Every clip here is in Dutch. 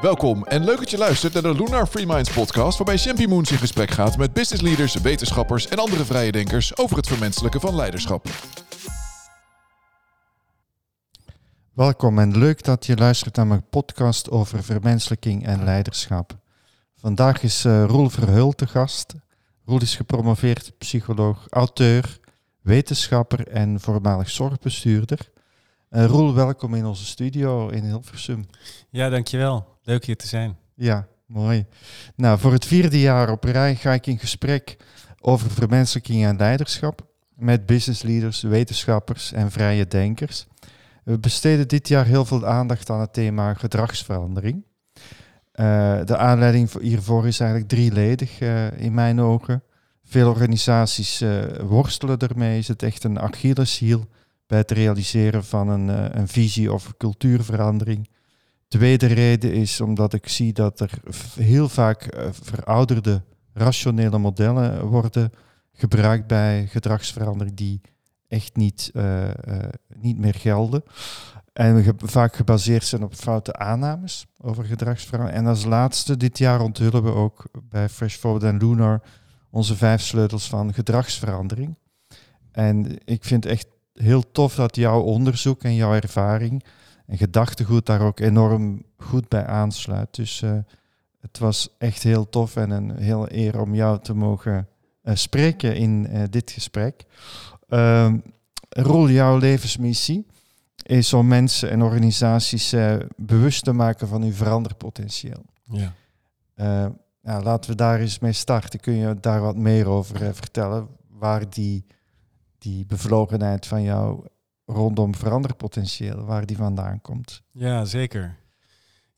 Welkom en leuk dat je luistert naar de Lunar Free Minds podcast, waarbij Champy Moons in gesprek gaat met business leaders, wetenschappers en andere vrije denkers over het vermenselijken van leiderschap. Welkom en leuk dat je luistert naar mijn podcast over vermenselijking en leiderschap. Vandaag is uh, Roel Verheul te gast. Roel is gepromoveerd psycholoog, auteur, wetenschapper en voormalig zorgbestuurder. Uh, Roel, welkom in onze studio in Hilversum. Ja, dankjewel. Leuk hier te zijn. Ja, mooi. Nou, voor het vierde jaar op rij ga ik in gesprek over vermenselijking en leiderschap met business leaders, wetenschappers en vrije denkers. We besteden dit jaar heel veel aandacht aan het thema gedragsverandering. Uh, de aanleiding hiervoor is eigenlijk drieledig uh, in mijn ogen. Veel organisaties uh, worstelen ermee. Is het echt een Achilleshiel bij het realiseren van een, een visie of cultuurverandering? Tweede reden is omdat ik zie dat er heel vaak verouderde rationele modellen worden gebruikt bij gedragsverandering die echt niet, uh, niet meer gelden. En vaak gebaseerd zijn op foute aannames over gedragsverandering. En als laatste, dit jaar onthullen we ook bij Fresh Forward en Lunar onze vijf sleutels van gedragsverandering. En ik vind echt heel tof dat jouw onderzoek en jouw ervaring en gedachtegoed daar ook enorm goed bij aansluit. Dus uh, het was echt heel tof en een heel eer om jou te mogen uh, spreken in uh, dit gesprek. Uh, Roel, jouw levensmissie is om mensen en organisaties bewust te maken van hun veranderpotentieel. Ja. Nou, laten we daar eens mee starten. Kun je daar wat meer over vertellen? Waar die, die bevlogenheid van jou rondom veranderpotentieel, waar die vandaan komt? Ja, zeker.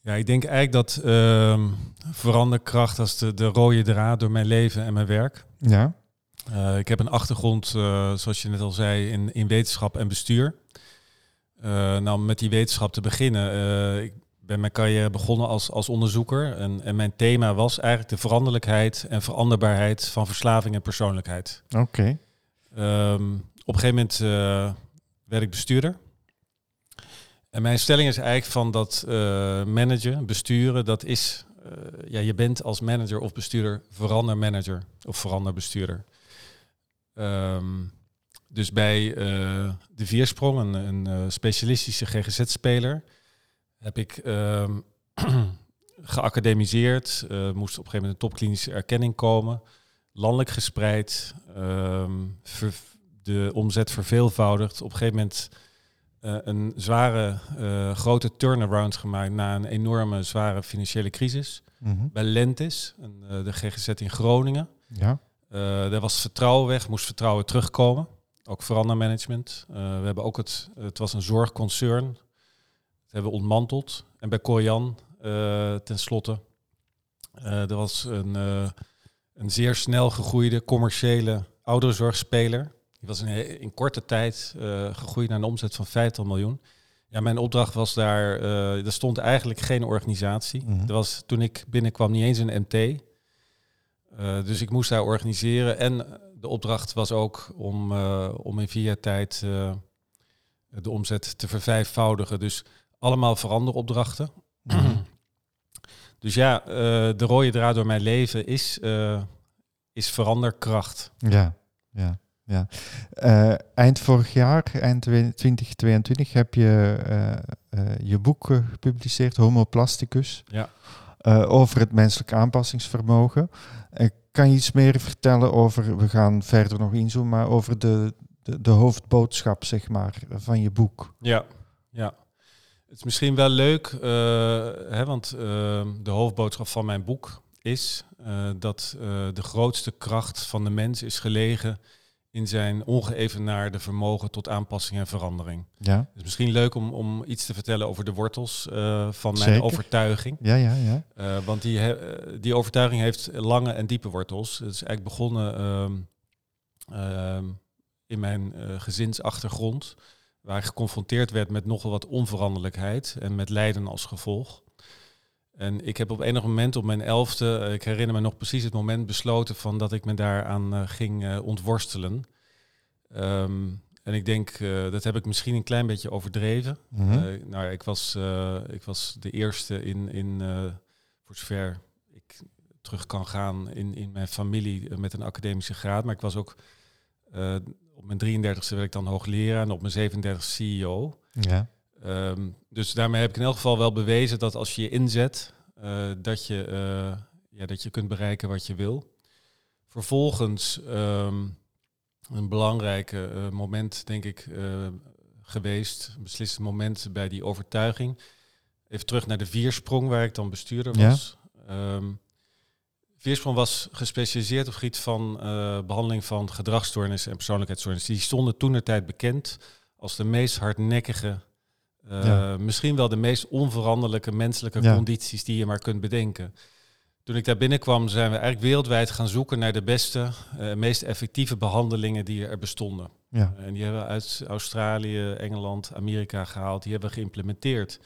Ja, ik denk eigenlijk dat ehm, veranderkracht als de, de rode draad door mijn leven en mijn werk. Ja. Uh, ik heb een achtergrond, uh, zoals je net al zei, in, in wetenschap en bestuur. Uh, nou, met die wetenschap te beginnen. ik ben mijn carrière begonnen als, als onderzoeker. En, en mijn thema was eigenlijk de veranderlijkheid en veranderbaarheid van verslaving en persoonlijkheid. Oké. Okay. Um, op een gegeven moment werd ik bestuurder. En mijn stelling is eigenlijk van dat managen, besturen, dat is ja, je bent als manager of bestuurder verandermanager of veranderbestuurder. Um, dus bij uh, de Viersprong, een, een uh, specialistische GGZ-speler, heb ik um, geacademiseerd. Uh, moest op een gegeven moment een topklinische erkenning komen. Landelijk gespreid. Um, de omzet verveelvoudigd. Op een gegeven moment een zware, grote turnaround gemaakt na een enorme, zware financiële crisis. Mm -hmm. Bij Lentis, een, de GGZ in Groningen. Ja. Er was vertrouwen weg, moest vertrouwen terugkomen. Ook verandermanagement. We hebben ook het, het was een zorgconcern. Dat hebben we ontmanteld. En bij Corian, uh, tenslotte, er was een, een zeer snel gegroeide commerciële ouderenzorgspeler. Die was in, in korte tijd gegroeid naar een omzet van 50 miljoen. Ja, mijn opdracht was daar, er stond eigenlijk geen organisatie. Mm -hmm. Er was toen ik binnenkwam niet eens een MT. Uh, dus ik moest daar organiseren. En de opdracht was ook om, uh, om in vier jaar tijd uh, de omzet te vervijfvoudigen. Dus allemaal veranderopdrachten. Mm. Dus ja, de rode draad door mijn leven is, is veranderkracht. Ja, ja. Ja. eind vorig jaar, eind 2022, heb je je boek gepubliceerd, Homo Plasticus. Ja. Over het menselijk aanpassingsvermogen. Kan je iets meer vertellen over, we gaan verder nog inzoomen, maar over de, de, de, hoofdboodschap zeg maar, van je boek? Ja, ja. Het is misschien wel leuk, uh, hè, want de hoofdboodschap van mijn boek is dat de grootste kracht van de mens is gelegen in zijn ongeëvenaarde vermogen tot aanpassing en verandering. Ja. Dus misschien leuk om, om iets te vertellen over de wortels van mijn Zeker. overtuiging. Ja, ja, ja. Want die, die overtuiging heeft lange en diepe wortels. Het is eigenlijk begonnen uh, in mijn gezinsachtergrond, waar geconfronteerd werd met nogal wat onveranderlijkheid en met lijden als gevolg. En ik heb op enig moment op mijn elfde, eh, ik herinner me nog precies het moment, besloten van dat ik me daaraan uh, ging uh, ontworstelen. Um, en ik denk, eh, dat heb ik misschien een klein beetje overdreven. Mhm. Eh, nou, ik was, eh, ik was de eerste in, in eh, voor zover ik terug kan gaan in, in mijn familie eh, met een academische graad. Maar ik was ook eh, op mijn 33ste werd ik dan hoogleraar en op mijn 37 CEO. ja. Ehm, dus daarmee heb ik in elk geval wel bewezen dat als je je inzet, eh, dat, je, eh, ja, dat je kunt bereiken wat je wil. Vervolgens ehm, een belangrijk eh, moment, denk ik, geweest, een beslissend moment bij die overtuiging. Even terug naar de Viersprong, waar ik dan bestuurder Ja. was. Viersprong was gespecialiseerd op het gebied van eh, behandeling van gedragsstoornissen en persoonlijkheidsstoornissen. Die stonden toen tijd bekend als de meest hardnekkige, eh, Ja. misschien wel de meest onveranderlijke menselijke Ja. condities die je maar kunt bedenken. Toen ik daar binnenkwam, zijn we eigenlijk wereldwijd gaan zoeken naar de beste, eh, meest effectieve behandelingen die er bestonden. Ja. En die hebben we uit Australië, Engeland, Amerika gehaald. Die hebben we geïmplementeerd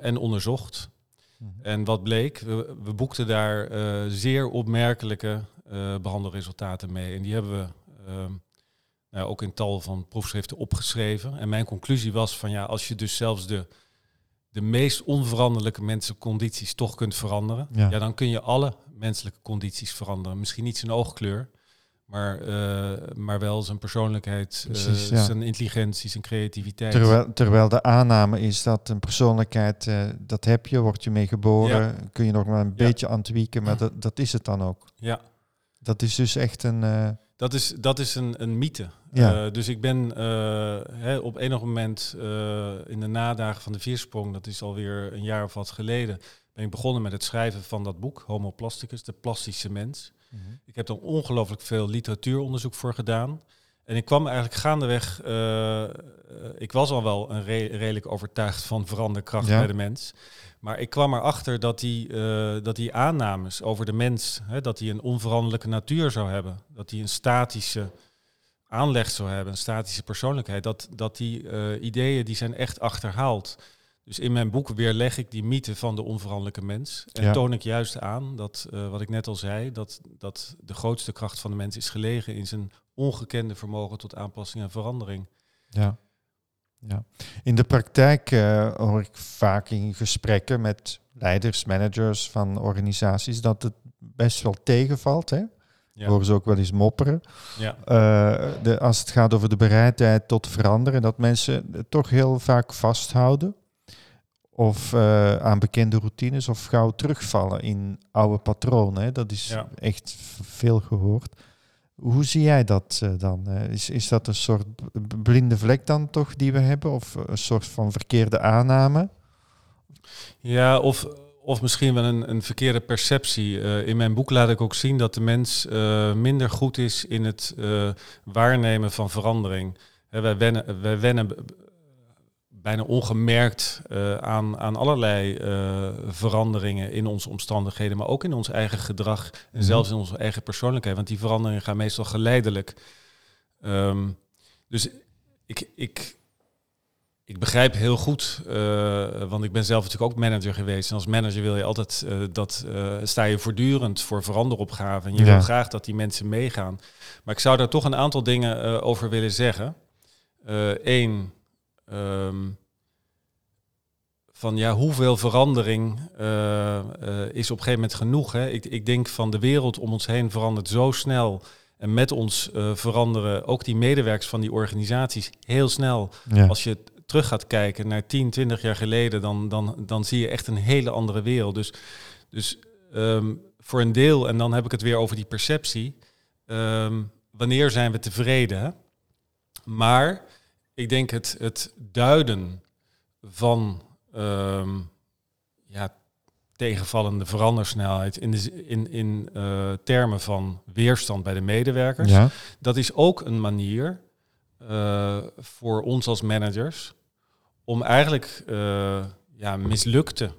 en onderzocht. Mhm. En wat bleek, we, we boekten daar eh, zeer opmerkelijke eh, behandelresultaten mee. En die hebben we ehm, nou, ook in tal van proefschriften opgeschreven. En mijn conclusie was van ja, als je dus zelfs de, de meest onveranderlijke menselijke condities toch kunt veranderen, Ja. ja. dan kun je alle menselijke condities veranderen. Misschien niet zijn oogkleur, maar, eh, maar wel zijn persoonlijkheid, eh, Precies, zijn intelligentie, zijn creativiteit. Terwijl, terwijl de aanname is dat een persoonlijkheid, eh, dat heb je, word je mee geboren, kun je nog maar een Ja. beetje aan tweaken, maar dat, dat is het dan ook. Ja. Dat is dus echt een... Dat is, dat is een, een mythe. Ja. Dus ik ben hè, op enig moment in de nadagen van de viersprong, dat is alweer een jaar of wat geleden, ben ik begonnen met het schrijven van dat boek, Homo Plasticus, de plastische mens. Ik heb er ongelooflijk veel literatuuronderzoek voor gedaan. En ik kwam eigenlijk gaandeweg, eh, eh, ik was al wel een re- redelijk overtuigd van veranderkracht Ja. bij de mens. Maar ik kwam erachter dat die, eh, dat die aannames over de mens, hè, dat hij een onveranderlijke natuur zou hebben, dat hij een statische aanleg zou hebben, een statische persoonlijkheid, dat, dat die ideeën die zijn echt achterhaald. Dus in mijn boek weerleg ik die mythe van de onveranderlijke mens. En Ja. toon ik juist aan dat, eh, wat ik net al zei, dat, dat de grootste kracht van de mens is gelegen in zijn ongekende vermogen tot aanpassing en verandering. Ja. ja. In de praktijk eh, hoor ik vaak in gesprekken met leiders, managers van organisaties dat het best wel tegenvalt. Hè? Ja. Horen ze ook wel eens mopperen. Ja. Eh, de, als het gaat over de bereidheid tot veranderen, dat mensen het toch heel vaak vasthouden. Of eh, aan bekende routines of gauw terugvallen in oude patronen. Hè? Dat is Ja. echt veel gehoord. Hoe zie jij dat eh, dan? Eh, is, is dat een soort blinde vlek dan toch die we hebben? Of een soort van verkeerde aanname? Ja, of, of misschien wel een, een verkeerde perceptie. In mijn boek laat ik ook zien dat de mens minder goed is in het waarnemen van verandering. Wij wennen, wij wennen bijna ongemerkt eh, aan, aan allerlei eh, veranderingen in onze omstandigheden, maar ook in ons eigen gedrag en Mhm. zelfs in onze eigen persoonlijkheid. Want die veranderingen gaan meestal geleidelijk. Ehm, dus ik, ik, ik begrijp heel goed, eh, want ik ben zelf natuurlijk ook manager geweest. En als manager wil je altijd dat sta je voortdurend voor veranderopgaven. En je Ja. wil graag dat die mensen meegaan. Maar ik zou daar toch een aantal dingen over willen zeggen. Eén, van ja, hoeveel verandering eh, eh, is op een gegeven moment genoeg? Hè? Ik, ik denk van de wereld om ons heen verandert zo snel. En met ons eh, veranderen ook die medewerkers van die organisaties heel snel. Ja. Als je terug gaat kijken naar 10, 20 jaar geleden, dan, dan, dan zie je echt een hele andere wereld. Dus, dus ehm, voor een deel, en dan heb ik het weer over die perceptie. ehm, wanneer zijn we tevreden? hè? Maar ik denk het, het duiden van ehm, ja, tegenvallende verandersnelheid in, de, in, in eh, termen van weerstand bij de medewerkers. ja. Dat is ook een manier eh, voor ons als managers om eigenlijk eh, ja, mislukte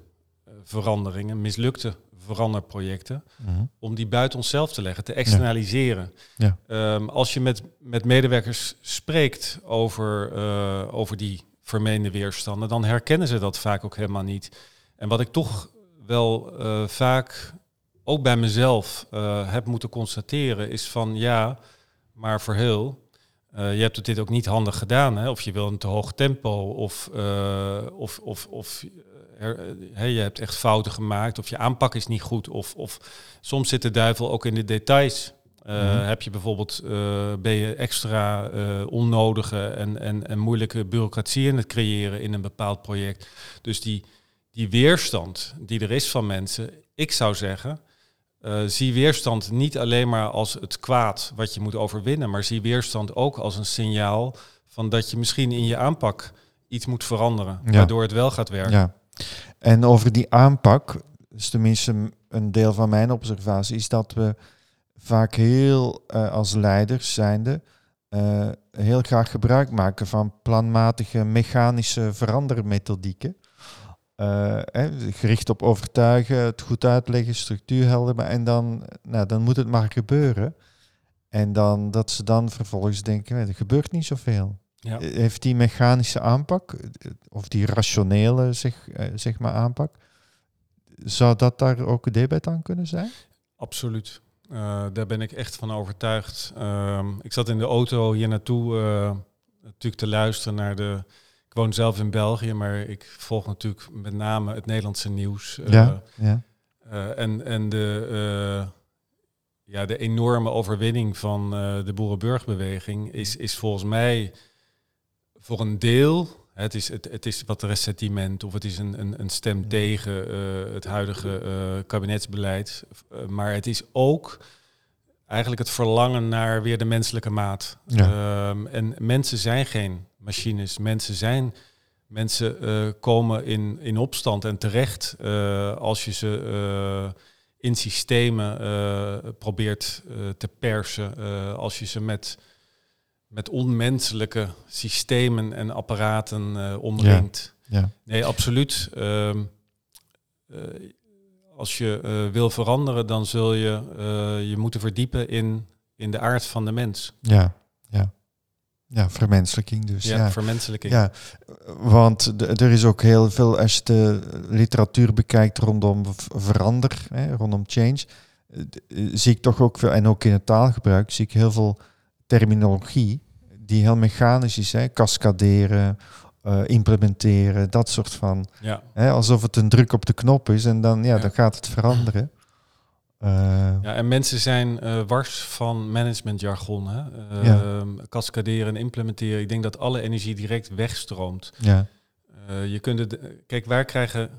veranderingen, mislukte veranderprojecten, Mhm. om die buiten onszelf te leggen, te externaliseren. Ja. Ehm, als je met, met medewerkers spreekt over, over die vermeende weerstanden, dan herkennen ze dat vaak ook helemaal niet. En wat ik toch wel eh, vaak ook bij mezelf eh, heb moeten constateren, is van ja, maar voor heel. Eh, je hebt dit ook niet handig gedaan. Hè? Of je wil een te hoog tempo, of, of, of, of er, je hebt echt fouten gemaakt, of je aanpak is niet goed. Of, of soms zit de duivel ook in de details. Uh, Heb je bijvoorbeeld, ben je extra onnodige en, en, en moeilijke bureaucratie in het creëren in een bepaald project. Dus die, die weerstand die er is van mensen, ik zou zeggen, zie weerstand niet alleen maar als het kwaad wat je moet overwinnen, maar zie weerstand ook als een signaal van dat je misschien in je aanpak iets moet veranderen, waardoor het wel gaat werken. Ja. En over die aanpak, is tenminste een deel van mijn observatie, is dat we vaak heel uh, als leiders zijnde uh, heel graag gebruik maken van planmatige mechanische verandermethodieken. Uh, gericht op overtuigen, het goed uitleggen, structuur helder. En dan, nou, dan moet het maar gebeuren. En dan dat ze dan vervolgens denken, er gebeurt niet zoveel. Ja. Eh, heeft die mechanische aanpak, eh, of die rationele zeg, zeg maar aanpak, zou dat daar ook een debat aan kunnen zijn? Absoluut. Daar ben ik echt van overtuigd. Ehm, ik zat in de auto hier naartoe natuurlijk te luisteren naar de woon zelf in België, maar ik volg natuurlijk met name het Nederlandse nieuws. Eh, ja, ja. En, en de, ja, de enorme overwinning van de boerenburgbeweging is, is volgens mij voor een deel, het is, het, het is wat ressentiment of het is een, een, een stem tegen het huidige kabinetsbeleid. maar het is ook eigenlijk het verlangen naar weer de menselijke maat. Ja. Um, en mensen zijn geen machines. Mensen zijn, mensen uh, komen in, in opstand en terecht uh, als je ze uh, in systemen probeert te persen. als je ze met, met onmenselijke systemen en apparaten omringt. Ja. ja. Nee, absoluut. Ehm, als je wil veranderen, dan zul je je moeten verdiepen in, in de aard van de mens. Ja, ja. Ja, vermenselijking dus. Ja, ja. vermenselijking. Ja, want er is ook heel veel, als je de literatuur bekijkt rondom verander, hè, rondom change, eh, zie ik toch ook veel, en ook in het taalgebruik, zie ik heel veel terminologie die heel mechanisch is. Hè, cascaderen, uh, implementeren, dat soort van. Ja. Hè, alsof het een druk op de knop is en dan, ja, dan gaat het veranderen. Uh, ja, en mensen zijn uh, wars van managementjargon. Hè? Ja. Cascaderen en implementeren. Ik denk dat alle energie direct wegstroomt. Ja. je kunt het, kijk, waar krijgen,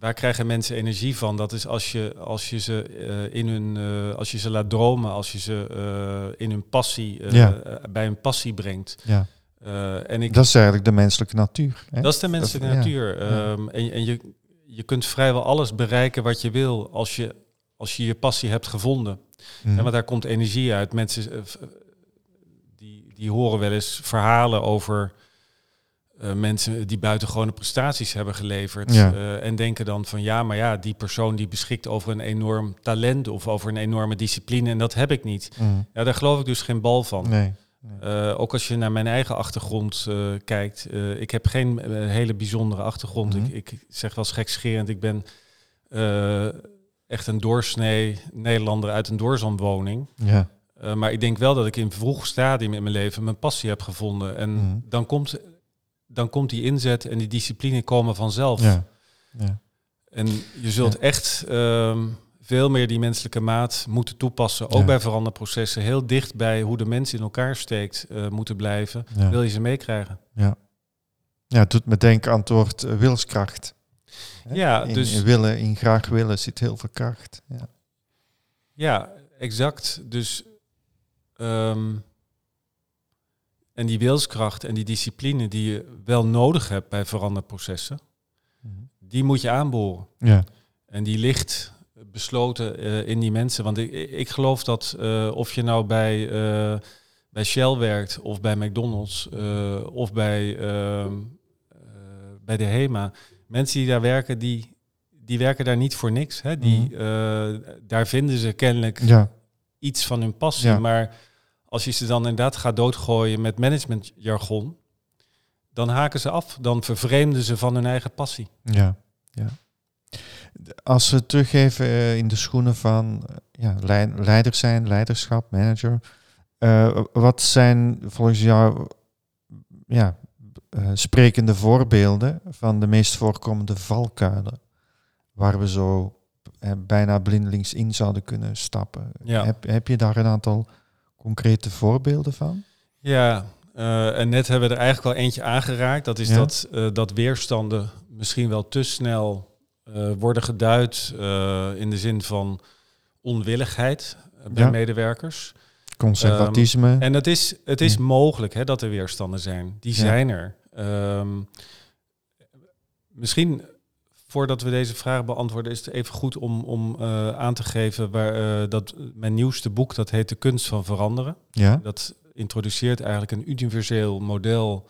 waar krijgen mensen energie van? Dat is als je, als je, ze, in hun, als je ze laat dromen, als je ze in hun passie, ja. bij hun passie brengt. Ja. en ik, dat is eigenlijk de menselijke natuur. Hè? Dat is de menselijke natuur. Um, en, en je, je kunt vrijwel alles bereiken wat je wil als je als je, je passie hebt gevonden. Mm. En want daar komt energie uit. Mensen die, die horen wel eens verhalen over uh, mensen die buitengewone prestaties hebben geleverd. Ja. Uh, en denken dan van ja, maar ja, die persoon die beschikt over een enorm talent of over een enorme discipline. En dat heb ik niet. Mm. Ja, daar geloof ik dus geen bal van. Nee. Uh, ook als je naar mijn eigen achtergrond kijkt. Ik heb geen hele bijzondere achtergrond. Mm -hmm. ik, ik, zeg wel gekscherend, ik ben echt een doorsnee Nederlander uit een doorzandwoning. Ja. maar ik denk wel dat ik in vroeg stadium in mijn leven mijn passie heb gevonden. En mm -hmm. dan, komt, dan komt die inzet en die discipline komen vanzelf. Ja. Ja. En je zult echt... Um, veel meer die menselijke maat moeten toepassen. Ook bij veranderprocessen. Heel dicht bij hoe de mens in elkaar steekt uh, moeten blijven. Wil je ze meekrijgen. Ja. Ja, het doet me denken aan het woord uh, wilskracht. Ja, in, dus... In willen, in graag willen zit heel veel kracht. Ja, ja exact. Dus... Um, en die wilskracht en die discipline die je wel nodig hebt bij veranderprocessen, -hmm. die moet je aanboren. Ja. En die ligt besloten uh, in die mensen. Want ik, ik geloof dat uh, of je nou bij, uh, bij Shell werkt of bij McDonald's of bij, ehm, bij de HEMA, mensen die daar werken, die, die werken daar niet voor niks. Hè? Die, mm. daar vinden ze kennelijk ja. iets van hun passie. Ja. Maar als je ze dan inderdaad gaat doodgooien met managementjargon, dan haken ze af. Dan vervreemden ze van hun eigen passie. Ja, ja. Als we teruggeven uh, in de schoenen van uh, ja, leider zijn, leiderschap, manager. Eh, wat zijn volgens jou ja, eh, sprekende voorbeelden van de meest voorkomende valkuilen? Waar we zo eh, bijna blindelings in zouden kunnen stappen. Ja. Heb, heb je daar een aantal concrete voorbeelden van? Ja, eh, en net hebben we er eigenlijk wel eentje aangeraakt. Dat is Ja. dat, eh, dat weerstanden misschien wel te snel eh, worden geduid in de zin van onwilligheid bij Ja. medewerkers. Conservatisme. En het is, het is Ja. mogelijk hè, dat er weerstanden zijn. Die zijn er. Ehm, misschien voordat we deze vraag beantwoorden, is het even goed om, om eh, aan te geven waar, eh, dat mijn nieuwste boek, dat heet De Kunst van Veranderen. ja, Dat introduceert eigenlijk een universeel model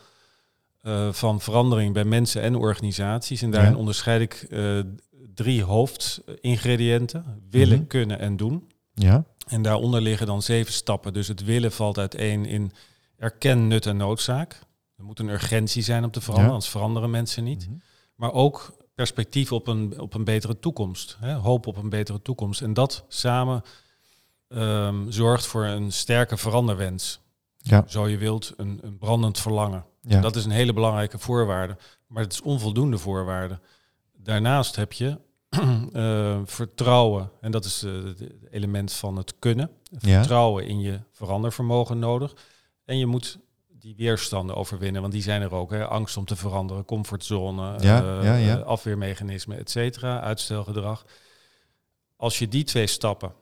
eh, van verandering bij mensen en organisaties. En daarin Ja. onderscheid ik drie hoofdingrediënten: willen, Mhm. kunnen en doen. ja, En daaronder liggen dan zeven stappen. Dus het willen valt uiteen in erken nut en noodzaak. Er moet een urgentie zijn om te veranderen, Ja. anders veranderen mensen niet. Mhm. Maar ook perspectief op een, op een betere toekomst. Hè? Hoop op een betere toekomst. En dat samen ehm, zorgt voor een sterke veranderwens. ja, Zo je wilt, een, een brandend verlangen. ja. Dat is een hele belangrijke voorwaarde. Maar het is onvoldoende voorwaarde. Daarnaast heb je eh, vertrouwen. En dat is eh, het element van het kunnen. ja. Vertrouwen in je verandervermogen nodig. En je moet die weerstanden overwinnen, want die zijn er ook. Hè? Angst om te veranderen, comfortzone, Ja, eh, ja, ja. eh, afweermechanismen, et cetera, uitstelgedrag. Als je die twee stappen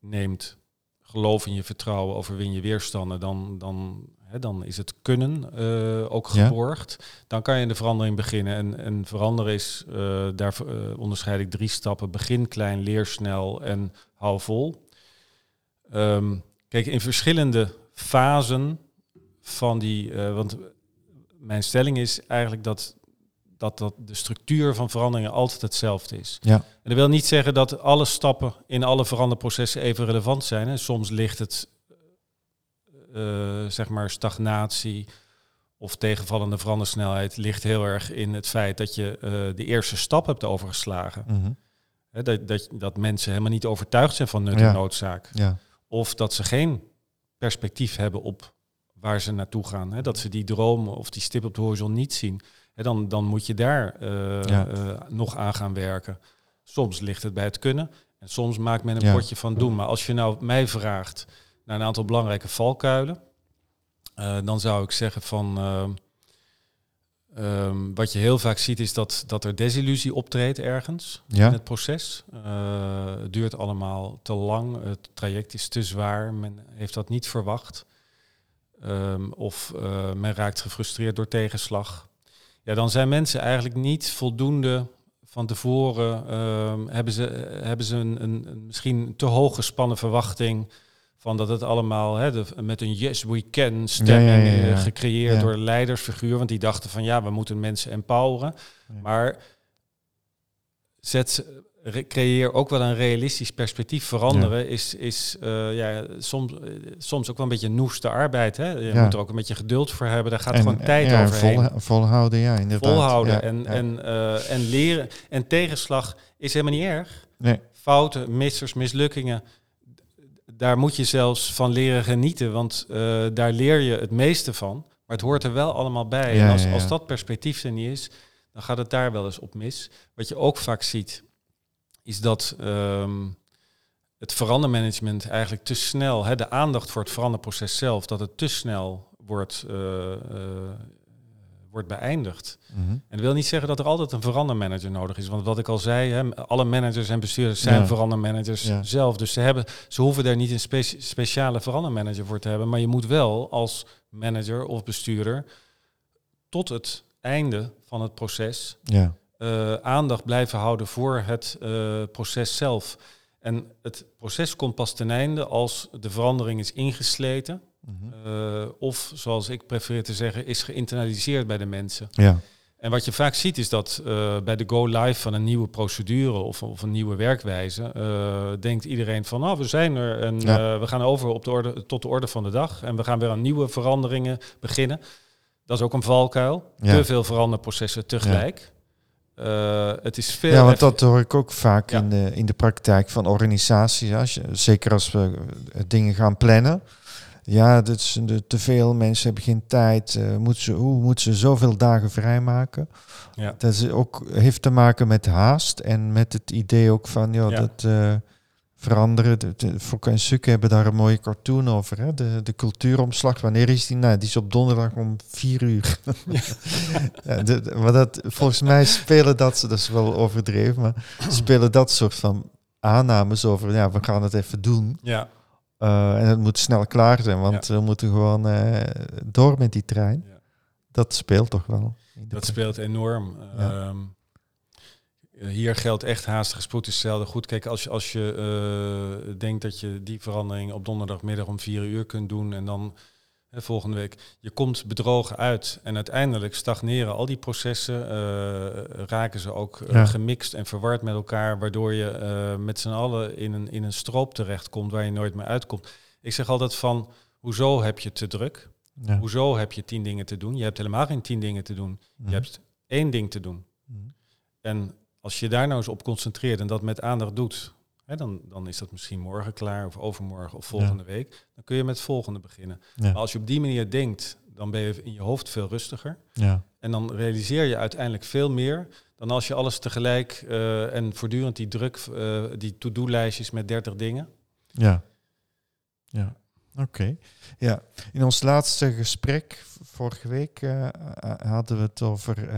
neemt, geloof in je vertrouwen, overwin je weerstanden, dan, dan, hè, dan is het kunnen eh, ook geborgd. Dan kan je de verandering beginnen. En, en veranderen is, eh, daar onderscheid ik drie stappen. Begin klein, leer snel en hou vol. Ehm, kijk, in verschillende fasen van die, eh, want mijn stelling is eigenlijk dat, dat, dat de structuur van veranderingen altijd hetzelfde is. Ja. En dat wil niet zeggen dat alle stappen in alle veranderprocessen even relevant zijn. Hè. Soms ligt het, eh, zeg maar, stagnatie of tegenvallende verandersnelheid ligt heel erg in het feit dat je eh, de eerste stap hebt overgeslagen. Mhm. Hè, dat, dat, dat mensen helemaal niet overtuigd zijn van nut Ja. en noodzaak. ja. Of dat ze geen perspectief hebben op waar ze naartoe gaan. Hè? Dat ze die dromen of die stip op de horizon niet zien. Hè, dan, dan moet je daar eh, Ja. eh, nog aan gaan werken. Soms ligt het bij het kunnen. En soms maakt men een Ja. potje van doen. Maar als je nou mij vraagt naar een aantal belangrijke valkuilen. eh, dan zou ik zeggen van... ehm, wat je heel vaak ziet is dat, dat er desillusie optreedt ergens in het proces. Het duurt allemaal te lang, het traject is te zwaar, men heeft dat niet verwacht. Ehm, of eh, men raakt gefrustreerd door tegenslag. Ja, dan zijn mensen eigenlijk niet voldoende van tevoren. ehm, hebben ze, hebben ze een, een, misschien te hoog gespannen verwachting van dat het allemaal hè, de, met een yes we can stemming Ja, ja, ja, ja. eh, gecreëerd door een leidersfiguur. Want die dachten van ja, we moeten mensen empoweren. Maar zet, creëer ook wel een realistisch perspectief. Veranderen is, is eh, ja, soms, eh, soms ook wel een beetje noeste arbeid. Hè? Je Ja. moet er ook een beetje geduld voor hebben. Daar gaat En, gewoon tijd ja, overheen. vol- volhouden, ja, inderdaad. Volhouden en. En, eh, en leren. En tegenslag is helemaal niet erg. Nee, Fouten, missers, mislukkingen. Daar moet je zelfs van leren genieten, want eh, daar leer je het meeste van. Maar het hoort er wel allemaal bij. En als, als dat perspectief er niet is, dan gaat het daar wel eens op mis. Wat je ook vaak ziet, is dat ehm, het verandermanagement eigenlijk te snel, hè, de aandacht voor het veranderproces zelf, dat het te snel wordt, eh, eh, wordt beëindigd. Mhm. En dat wil niet zeggen dat er altijd een verandermanager nodig is. Want wat ik al zei, hè, alle managers en bestuurders zijn Ja. verandermanagers Ja. zelf. Dus ze, hebben, ze hoeven daar niet een spe- speciale verandermanager voor te hebben. Maar je moet wel als manager of bestuurder tot het einde van het proces ja. Eh, aandacht blijven houden voor het eh, proces zelf. En het proces komt pas ten einde als de verandering is ingesleten. Mhm. eh, of, zoals ik prefereer te zeggen, is geïnternaliseerd bij de mensen. ja. En wat je vaak ziet is dat bij de go-live van een nieuwe procedure of, of een nieuwe werkwijze, denkt iedereen van, nou, we zijn er en Ja. we gaan over op de orde, tot de orde van de dag en we gaan weer aan nieuwe veranderingen beginnen. Dat is ook een valkuil. Ja. Te veel veranderprocessen tegelijk. Eh, het is veel. Ja, want dat hoor ik ook vaak Ja. in, de, in de praktijk van organisaties. Als je, zeker als we eh, dingen gaan plannen. ja, dat is de, te veel mensen hebben geen tijd. eh moeten ze, hoe moeten ze zoveel dagen vrijmaken? Ja. Dat is ook, heeft te maken met haast en met het idee ook van ja, Ja. dat veranderen. De, en Sukke hebben daar een mooie cartoon over. Hè? De, de cultuuromslag, wanneer is die? Nou, die is op donderdag om vier uur. Ja, de- de- maar dat, volgens mij spelen dat, dat is wel overdreven, maar spelen dat soort van aannames over, ja, we gaan het even doen. Ja, Eh, en het moet snel klaar zijn, want we moeten gewoon eh, door met die trein. Dat speelt toch wel. dat speelt enorm. Ja. Eh, hier geldt echt haastige spoed is zelden goed. Kijk, als je, als je eh, denkt dat je die verandering op donderdagmiddag om vier uur kunt doen en dan hè, volgende week, je komt bedrogen uit en uiteindelijk stagneren al die processen, eh, raken ze ook Ja. gemixt en verward met elkaar, waardoor je met z'n allen in een, in een stroop terechtkomt waar je nooit meer uitkomt. Ik zeg altijd van, hoezo heb je te druk? Ja. Hoezo heb je tien dingen te doen? Je hebt helemaal geen tien dingen te doen. Mhm. Je hebt één ding te doen. Mhm. En als je daar nou eens op concentreert en dat met aandacht doet, hè, dan, dan is dat misschien morgen klaar of overmorgen of volgende week. Dan kun je met het volgende beginnen. Ja. Maar als je op die manier denkt, dan ben je in je hoofd veel rustiger. Ja. En dan realiseer je uiteindelijk veel meer dan als je alles tegelijk eh, en voortdurend die druk, eh, die to-do-lijstjes met 30 dingen. Ja. Ja. Oké. Ja. In ons laatste gesprek vorige week eh, hadden we het over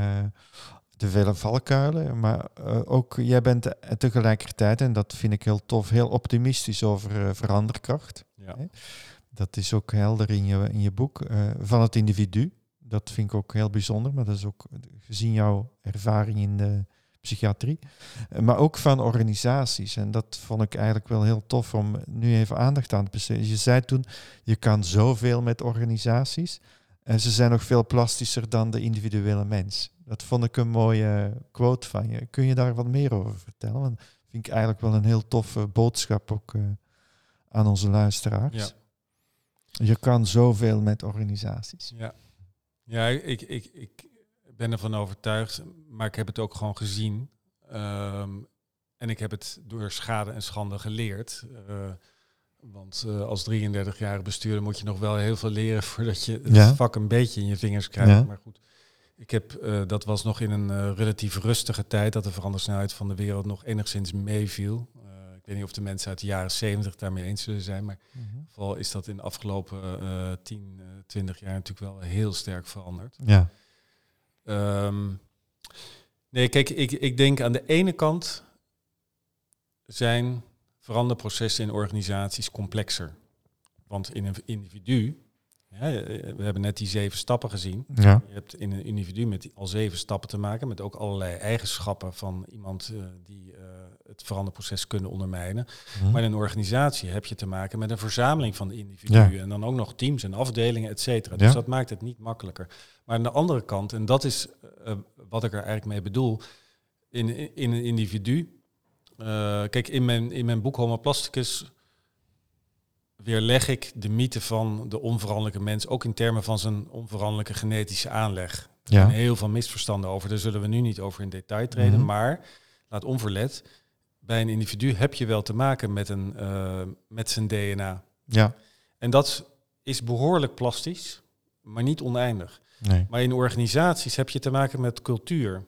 de vele valkuilen. Maar eh, ook jij bent tegelijkertijd, en dat vind ik heel tof, heel optimistisch over eh, veranderkracht. Ja. Hè? Dat is ook helder in je, in je boek. eh, van het individu. Dat vind ik ook heel bijzonder, maar dat is ook gezien jouw ervaring in de psychiatrie. Maar ook van organisaties. En dat vond ik eigenlijk wel heel tof om nu even aandacht aan te besteden. Je zei toen, je kan zoveel met organisaties. En ze zijn nog veel plastischer dan de individuele mens. Dat vond ik een mooie quote van je. Kun je daar wat meer over vertellen? Want dat vind ik eigenlijk wel een heel toffe boodschap ook eh, aan onze luisteraars. Ja. Je kan zoveel met organisaties. Ja, ja ik, ik, ik ben ervan overtuigd, maar ik heb het ook gewoon gezien. Ehm, en ik heb het door schade en schande geleerd. Eh, want eh, als 33-jarige bestuurder moet je nog wel heel veel leren voordat je het Ja. vak een beetje in je vingers krijgt. Ja. Maar goed, ik heb, eh, dat was nog in een eh, relatief rustige tijd dat de verandersnelheid van de wereld nog enigszins meeviel. Ik weet niet of de mensen uit de jaren 70 daarmee eens zullen zijn, maar in ieder geval is dat in de afgelopen eh 10, eh 20 jaar natuurlijk wel heel sterk veranderd. Ja, Ehm, nee, kijk, ik, ik denk aan de ene kant zijn veranderprocessen in organisaties complexer. Want in een individu, ja, we hebben net die zeven stappen gezien. ja, Je hebt in een individu met die- al zeven stappen te maken, met ook allerlei eigenschappen van iemand eh, die eh, het veranderproces kunnen ondermijnen. Mhm. Maar in een organisatie heb je te maken met een verzameling van individuen. Ja. En dan ook nog teams en afdelingen, et cetera. Dus dat maakt het niet makkelijker. Maar aan de andere kant, en dat is eh, wat ik er eigenlijk mee bedoel, in, in een individu. Eh, kijk, in mijn, in mijn boek Homo Plasticus weerleg ik de mythe van de onveranderlijke mens, ook in termen van zijn onveranderlijke genetische aanleg. Er zijn heel veel misverstanden over, daar zullen we nu niet over in detail treden. Mhm. Maar laat onverlet, bij een individu heb je wel te maken met, een, eh, met zijn DNA. ja, En dat is behoorlijk plastisch, maar niet oneindig. nee, Maar in organisaties heb je te maken met cultuur.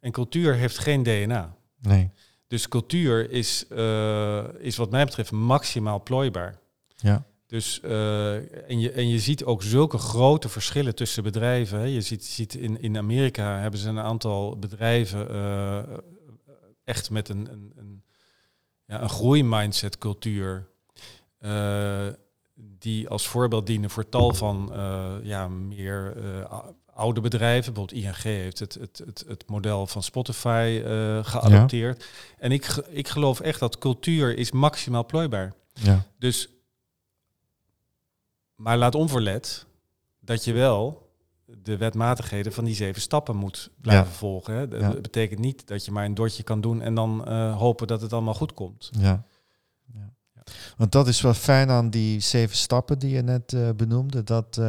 En cultuur heeft geen DNA. nee, Dus cultuur is, eh, is wat mij betreft maximaal plooibaar. ja, Dus, eh, en, je, en je ziet ook zulke grote verschillen tussen bedrijven. Hè. Je ziet, ziet in, in Amerika hebben ze een aantal bedrijven eh, echt met een, een, een, ja, een groeimindset cultuur. die als voorbeeld dienen voor tal van ja, meer oude bedrijven. Bijvoorbeeld ING heeft het, het, het, het model van Spotify eh, geadopteerd. En ik, ik geloof echt dat cultuur is maximaal plooibaar. ja, Dus, maar laat onverlet dat je wel de wetmatigheden van die zeven stappen moet blijven Ja. volgen. Hè. Dat Ja. betekent niet dat je maar een dotje kan doen en dan eh, hopen dat het allemaal goed komt. ja. ja. Want dat is wel fijn aan die zeven stappen die je net eh, benoemde. Dat,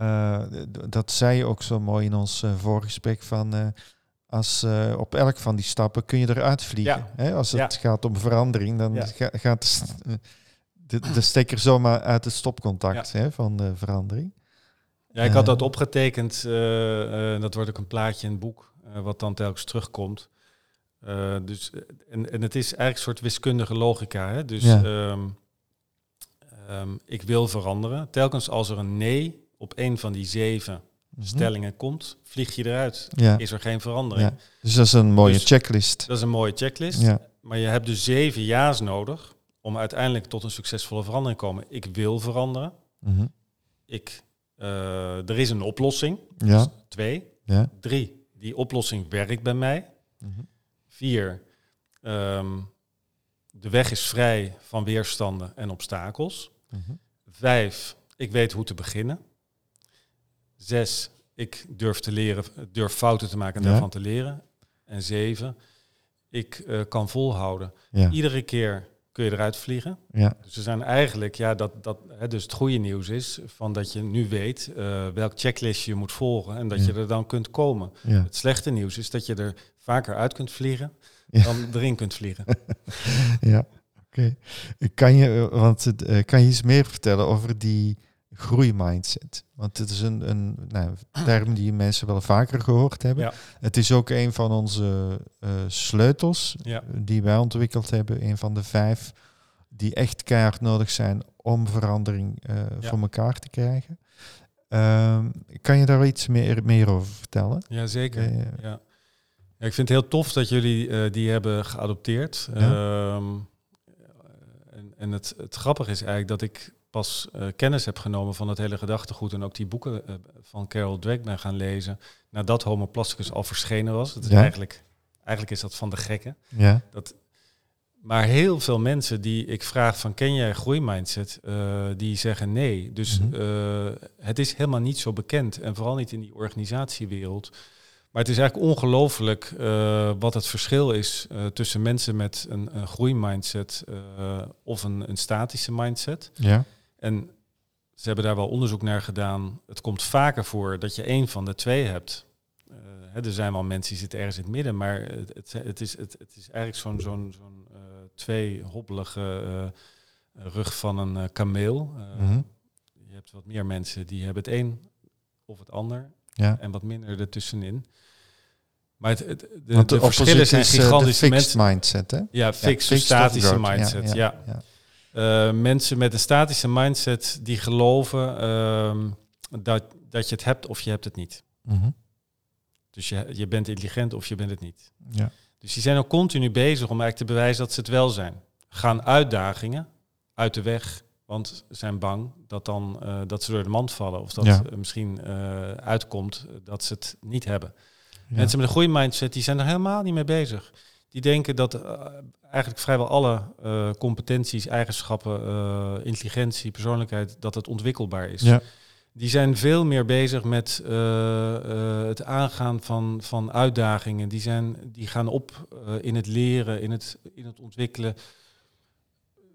eh, dat zei je ook zo mooi in ons eh, voorgesprek van... eh, als op elk van die stappen kun je eruit vliegen. Ja. Hè? Als het Ja. gaat om verandering, dan Ja. ga- gaat de, st- de, de stekker zomaar uit het stopcontact hè, van de verandering. Ja, ik had dat opgetekend. dat wordt ook een plaatje in het boek, wat dan telkens terugkomt. Dus, en, en het is eigenlijk een soort wiskundige logica. Hè? Dus ehm, ehm, ik wil veranderen. Telkens als er een nee op een van die zeven Mhm. stellingen komt, vlieg je eruit. Ja. Is er geen verandering. ja. Dus dat is een mooie Dus- checklist. Dat is een mooie checklist. Ja. Maar je hebt dus zeven ja's nodig om uiteindelijk tot een succesvolle verandering te komen. Ik wil veranderen. Mhm. Ik, eh, er is een oplossing. Ja. Dus twee. Ja. Drie, die oplossing werkt bij mij. Mhm. Vier, ehm, de weg is vrij van weerstanden en obstakels. Mhm. Vijf, ik weet hoe te beginnen. Zes, ik durf te leren, durf fouten te maken en Ja. daarvan te leren. En zeven, ik eh, kan volhouden. Ja. Iedere keer kun je eruit vliegen. Ja. Dus er zijn eigenlijk, ja, dat, dat, hè, dus het goede nieuws is van dat je nu weet eh, welk checklist je moet volgen en dat Ja. je er dan kunt komen. Ja. Het slechte nieuws is dat je er vaker uit kunt vliegen dan erin kunt vliegen. ja. Oké. Kan je, want eh, kan je iets meer vertellen over die groeimindset? Want het is een, een nou, term die mensen wel vaker gehoord hebben. Ja. Het is ook een van onze eh, sleutels Ja. die wij ontwikkeld hebben. Een van de vijf die echt keihard nodig zijn om verandering eh, Ja. voor elkaar te krijgen. Ehm, kan je daar iets meer, meer over vertellen? Ja, zeker. Eh, Ja. Ja, ik vind het heel tof dat jullie eh, die hebben geadopteerd. Ehm, en en het, het grappige is eigenlijk dat ik pas eh, kennis heb genomen van het hele gedachtegoed en ook die boeken eh, van Carol Dweck ben gaan lezen nadat Homo Plasticus al verschenen was. Is Ja. eigenlijk, eigenlijk is dat van de gekken. ja. Maar heel veel mensen die ik vraag van ken jij groeimindset, eh die zeggen nee. Dus Mhm. het is helemaal niet zo bekend en vooral niet in die organisatiewereld. Maar het is eigenlijk ongelooflijk wat het verschil is tussen mensen met een, een groeimindset of een, een statische mindset. ja. En ze hebben daar wel onderzoek naar gedaan. Het komt vaker voor dat je één van de twee hebt. Eh, hè, er zijn wel mensen die zitten ergens in het midden, maar het, het, het, is, het, het is eigenlijk zo'n zo'n zo'n eh, twee hobbelige eh, rug van een kameel. Mhm. Je hebt wat meer mensen die hebben het een of het ander ja. en wat minder ertussenin. Maar het, het, de, verschillen zijn gigantisch. fixed mensen, mindset, hè? ja, fixed, Ja, statische mindset. ja. ja. Eh, mensen met een statische mindset die geloven ehm, dat, dat je het hebt of je hebt het niet. Mhm. Dus je, je bent intelligent of je bent het niet. ja. Dus die zijn ook continu bezig om eigenlijk te bewijzen dat ze het wel zijn. Gaan uitdagingen uit de weg, want ze zijn bang dat, dan, eh, dat ze door de mand vallen. Of dat Ja. misschien eh, uitkomt dat ze het niet hebben. Ja. Mensen met een goede mindset, die zijn er helemaal niet mee bezig. Die denken dat eh, eigenlijk vrijwel alle eh, competenties, eigenschappen, eh, intelligentie, persoonlijkheid, dat het ontwikkelbaar is. Ja. Die zijn veel meer bezig met het aangaan van, van uitdagingen. Die, zijn, die gaan op in het leren, in het, in het ontwikkelen.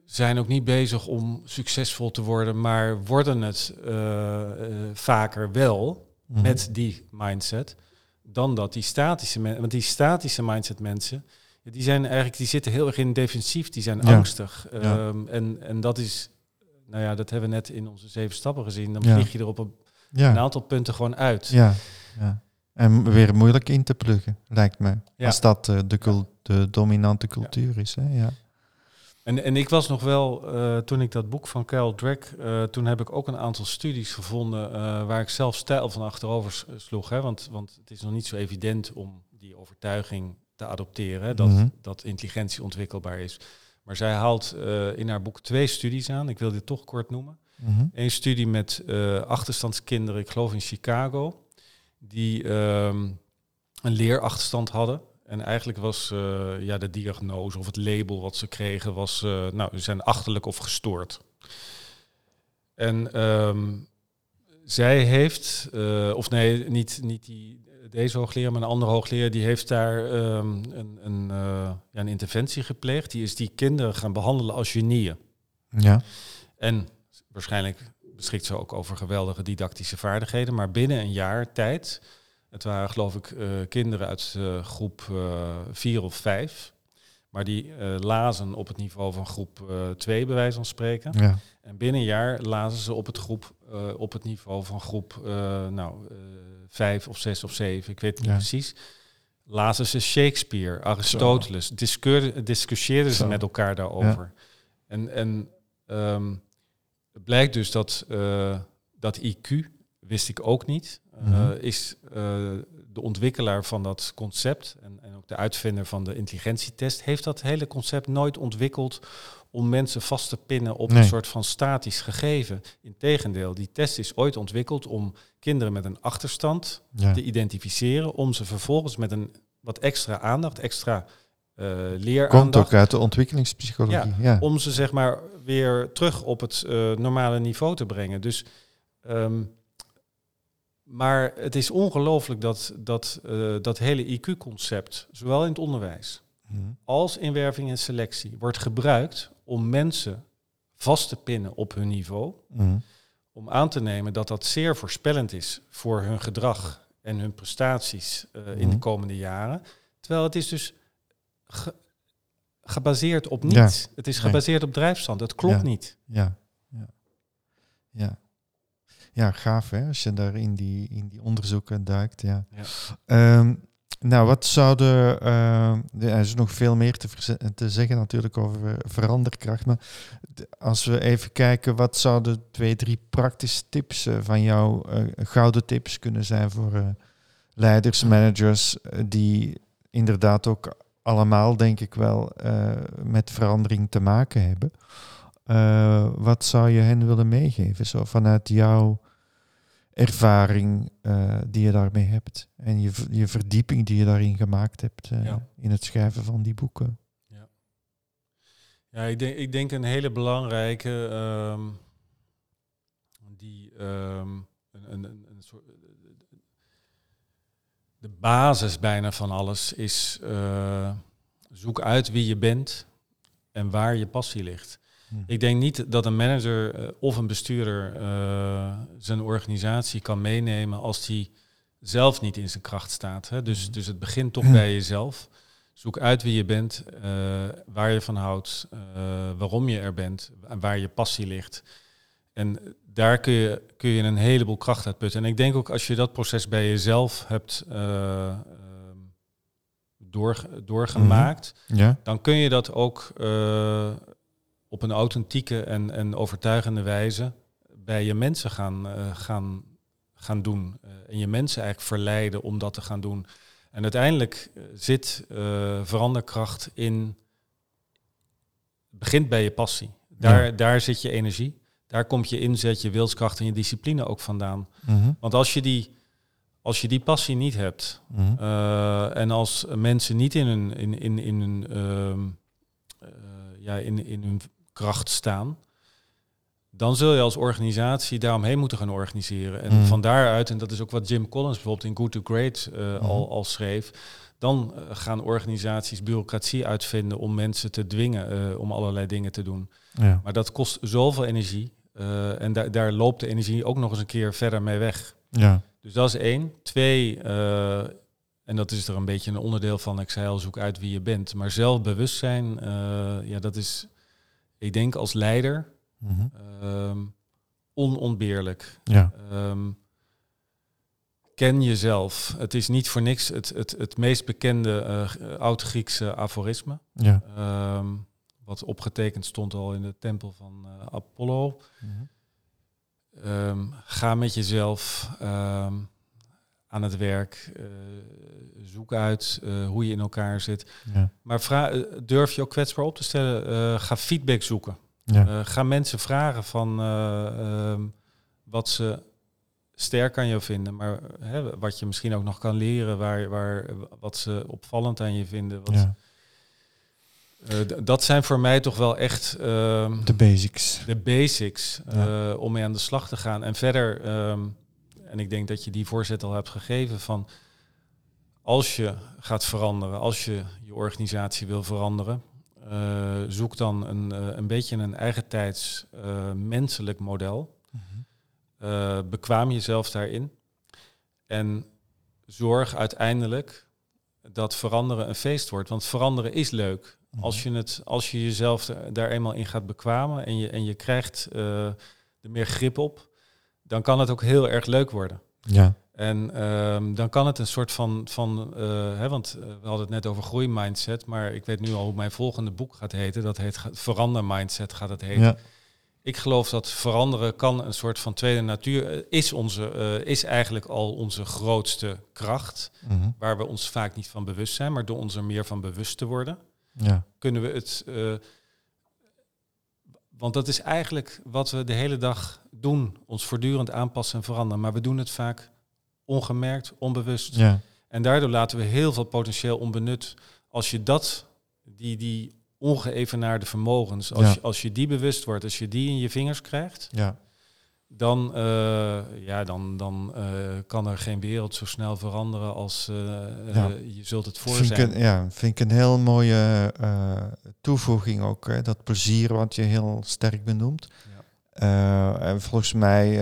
Zijn ook niet bezig om succesvol te worden, maar worden het vaker wel Mhm. met die mindset dan dat die statische mensen. Want die statische mindset mensen, die zijn eigenlijk, die zitten heel erg in defensief, die zijn Ja. angstig. Ja. Ehm, en, en dat is, nou ja, dat hebben we net in onze zeven stappen gezien. Dan vlieg je er op een, aantal punten gewoon uit. Ja, ja. En weer moeilijk in te pluggen, lijkt me. Als dat eh, de, de dominante cultuur is. Hè? Ja. En, en ik was nog wel, eh, toen ik dat boek van Carol Dweck, eh, toen heb ik ook een aantal studies gevonden waar ik zelf stijl van achterover sloeg. Hè? Want, want het is nog niet zo evident om die overtuiging te adopteren, dat, Mhm. dat intelligentie ontwikkelbaar is. Maar zij haalt eh, in haar boek twee studies aan. Ik wil dit toch kort noemen. Mhm. Eén studie met eh, achterstandskinderen, ik geloof in Chicago, die ehm, een leerachterstand hadden. En eigenlijk was eh, ja, de diagnose of het label wat ze kregen, was, nou, ze zijn achterlijk of gestoord. En ehm, zij heeft, of nee, niet, niet die, deze hoogleraar, maar een andere hoogleraar, die heeft daar ehm, een, een, eh, ja, een interventie gepleegd. Die is die kinderen gaan behandelen als genieën. Ja. En waarschijnlijk beschikt ze ook over geweldige didactische vaardigheden. Maar binnen een jaar tijd, het waren geloof ik eh, kinderen uit eh, groep vier of vijf. maar die lazen op het niveau van groep 2, bij wijze van spreken. Ja. En binnen een jaar lazen ze op het, groep, op het niveau van groep uh, nou, vijf of zes of zeven, ik weet niet Ja. precies. Lazen ze Shakespeare, Aristoteles, discussieerden ze met elkaar daarover. En, en ehm, het blijkt dus dat, eh, dat IQ, wist ik ook niet, eh, Mhm. is eh, de ontwikkelaar van dat concept en, en ook de uitvinder van de intelligentietest, heeft dat hele concept nooit ontwikkeld om mensen vast te pinnen op Nee. een soort van statisch gegeven. Integendeel, die test is ooit ontwikkeld om kinderen met een achterstand Ja. te identificeren, om ze vervolgens met een wat extra aandacht, extra eh Komt leeraandacht, ook uit de ontwikkelingspsychologie. Ja. om ze zeg maar weer terug op het eh, normale niveau te brengen. Dus, ehm, maar het is ongelooflijk dat dat, eh, dat hele IQ-concept, zowel in het onderwijs Mhm. als in werving en selectie, wordt gebruikt om mensen vast te pinnen op hun niveau. Mhm. Om aan te nemen dat dat zeer voorspellend is voor hun gedrag en hun prestaties eh, in de Mhm. komende jaren. Terwijl het is dus ge- gebaseerd op Ja. niets. Het is Nee. gebaseerd op drijfstand. Het klopt Ja. niet. Ja, ja, ja. Ja, gaaf hè, als je daar in die, in die onderzoeken duikt. Ja. Ja. Nou, wat zouden... ja, er is nog veel meer te, te zeggen natuurlijk over eh, veranderkracht. Maar als we even kijken, wat zouden twee, drie praktische tips eh, van jou, eh, gouden tips kunnen zijn voor eh, leiders, managers, eh, die inderdaad ook allemaal, denk ik wel, eh, met verandering te maken hebben. Eh, wat zou je hen willen meegeven, zo vanuit jouw ervaring eh, die je daarmee hebt en je, je verdieping die je daarin gemaakt hebt eh, Ja. in het schrijven van die boeken? Ja, ik denk, ik denk een hele belangrijke, ehm, die ehm, een, een, een, een soort, de basis bijna van alles is eh, zoek uit wie je bent en waar je passie ligt. Hm. Ik denk niet dat een manager eh, of een bestuurder eh, zijn organisatie kan meenemen als die zelf niet in zijn kracht staat. Hè? Dus, dus het begint toch Hm. bij jezelf. Zoek uit wie je bent, eh, waar je van houdt, waarom je er bent en waar je passie ligt. En daar kun je, kun je een heleboel kracht uit putten. En ik denk ook als je dat proces bij jezelf hebt eh, ehm, doorge- doorgemaakt, Ja? dan kun je dat ook op een authentieke en, en overtuigende wijze bij je mensen gaan, eh, gaan, gaan doen. Eh, en je mensen eigenlijk verleiden om dat te gaan doen. En uiteindelijk eh, zit veranderkracht in. begint bij je passie. Daar, Ja. daar zit je energie. Daar komt je inzet, je wilskracht en je discipline ook vandaan. Mhm. Want als je die, als je die passie niet hebt, Mhm. en als mensen niet in hun, in, in, in hun, ehm, eh, ja, in, in hun kracht staan, dan zul je als organisatie daaromheen moeten gaan organiseren. En Mm. van daaruit, en dat is ook wat Jim Collins bijvoorbeeld in Good to Great eh, al, Mhm. al schreef, dan eh, gaan organisaties bureaucratie uitvinden om mensen te dwingen eh, om allerlei dingen te doen. Ja. Maar dat kost zoveel energie. en daar daar loopt de energie ook nog eens een keer verder mee weg. Ja. Dus dat is één. Twee, en dat is er een beetje een onderdeel van, ik zei al, zoek uit wie je bent. Maar zelfbewustzijn, ja, dat is, ik denk als leider, Mhm. ehm, onontbeerlijk. Ja. Ehm, ken jezelf. Het is niet voor niks het, het, het meest bekende eh, oud-Griekse aforisme. Ja. ehm, wat opgetekend stond al in de tempel van eh, Apollo. Mhm. Ga met jezelf aan het werk. eh, zoek uit eh, hoe je in elkaar zit. Ja. Maar vra- eh, durf je ook kwetsbaar op te stellen. Ga feedback zoeken. Ja. Ga mensen vragen van eh, ehm, wat ze sterk aan jou vinden. Maar hè, wat je misschien ook nog kan leren. Waar, waar, wat ze opvallend aan je vinden. Wat, ja. d- dat zijn voor mij toch wel echt... ehm, De basics. de basics om mee aan de slag te gaan. En verder, ehm, en ik denk dat je die voorzet al hebt gegeven van als je gaat veranderen, als je je organisatie wil veranderen, eh, zoek dan een, eh, een beetje een eigen tijds eh, menselijk model. Mhm. Bekwaam jezelf daarin. En zorg uiteindelijk dat veranderen een feest wordt. Want veranderen is leuk. Als je, het, als je jezelf daar eenmaal in gaat bekwamen en je, en je krijgt er meer grip op, dan kan het ook heel erg leuk worden. Ja. En ehm, dan kan het een soort van, van eh, hè, want eh, we hadden het net over groeimindset, maar ik weet nu al hoe mijn volgende boek gaat heten. Dat heet Verander Mindset gaat het heten. Ja. Ik geloof dat veranderen kan een soort van tweede natuur eh, is, onze, is eigenlijk al onze grootste kracht, Mhm. waar we ons vaak niet van bewust zijn, maar door ons er meer van bewust te worden, ja. kunnen we het. Want dat is eigenlijk wat we de hele dag doen, ons voortdurend aanpassen en veranderen, maar we doen het vaak ongemerkt, onbewust. Ja. En daardoor laten we heel veel potentieel onbenut. Als je dat, die, die ongeëvenaarde vermogens, als, Ja. je, als je die bewust wordt, als je die in je vingers krijgt, Ja. Dan, eh, ja, dan, dan eh, kan er geen wereld zo snel veranderen als eh, Ja. je zult het voor Vind ik, zijn. een, ja, vind ik een heel mooie toevoeging ook. Hè? Dat plezier wat je heel sterk benoemt. Ja. En volgens mij,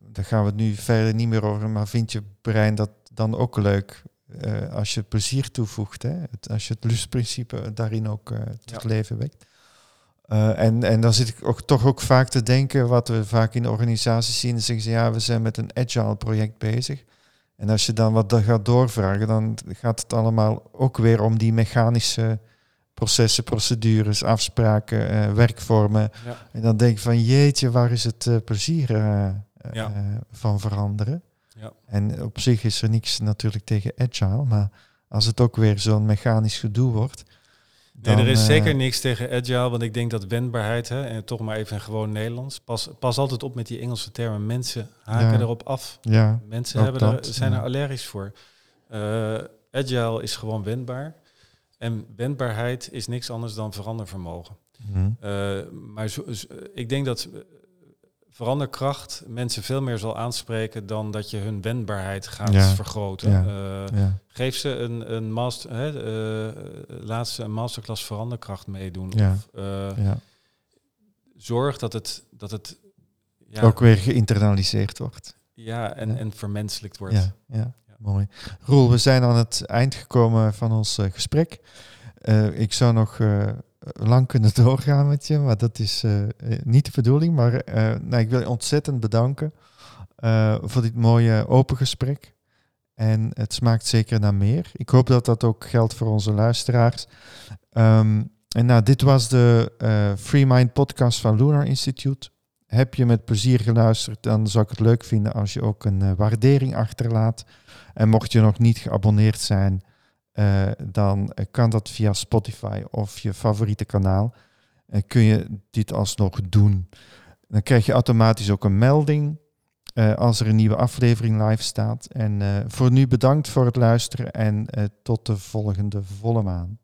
daar gaan we het nu verder niet meer over, maar vind je brein dat dan ook leuk als je plezier toevoegt? Hè? Het, als je het lustprincipe daarin ook tot Ja. leven wekt. Eh, en, en dan zit ik ook toch ook vaak te denken, wat we vaak in organisaties zien, dan zeggen ze ja, we zijn met een agile project bezig. En als je dan wat gaat doorvragen, dan gaat het allemaal ook weer om die mechanische processen, procedures, afspraken, eh, werkvormen. Ja. En dan denk ik van jeetje, waar is het eh, plezier Ja. van veranderen? Ja. En op zich is er niks natuurlijk tegen agile, maar als het ook weer zo'n mechanisch gedoe wordt. Nee, er is eh, zeker niks tegen agile, want ik denk dat wendbaarheid, hè, en toch maar even in gewoon Nederlands, pas, pas altijd op met die Engelse termen. Mensen haken Ja. erop af. Ja, Mensen hebben er, zijn ja. er allergisch voor. Eh, agile is gewoon wendbaar. En wendbaarheid is niks anders dan verandervermogen. mhm. Eh, maar zo, zo- ik denk dat veranderkracht mensen veel meer zal aanspreken dan dat je hun wendbaarheid gaat Ja. vergroten. Ja. Eh, ja, geef ze een, een master, hè, eh, laat ze een masterclass veranderkracht meedoen. Of, eh, zorg dat het, dat het ja, Ook weer geïnternaliseerd wordt. ja, en, en vermenselijkt wordt. Ja, mooi. Roel, we zijn aan het eind gekomen van ons gesprek. Ik zou nog lang kunnen doorgaan met je, maar dat is eh, eh, niet de bedoeling. Maar eh, nou, ik wil je ontzettend bedanken eh, voor dit mooie open gesprek. En het smaakt zeker naar meer. Ik hoop dat dat ook geldt voor onze luisteraars. Ehm, en nou, dit was de eh, Free Mind podcast van Lunar Institute. Heb je met plezier geluisterd, dan zou ik het leuk vinden als je ook een eh, waardering achterlaat. En mocht je nog niet geabonneerd zijn, eh, dan eh, kan dat via Spotify of je favoriete kanaal. En kun je dit alsnog doen. Dan krijg je automatisch ook een melding als er een nieuwe aflevering live staat. En voor nu bedankt voor het luisteren en tot de volgende volle maan.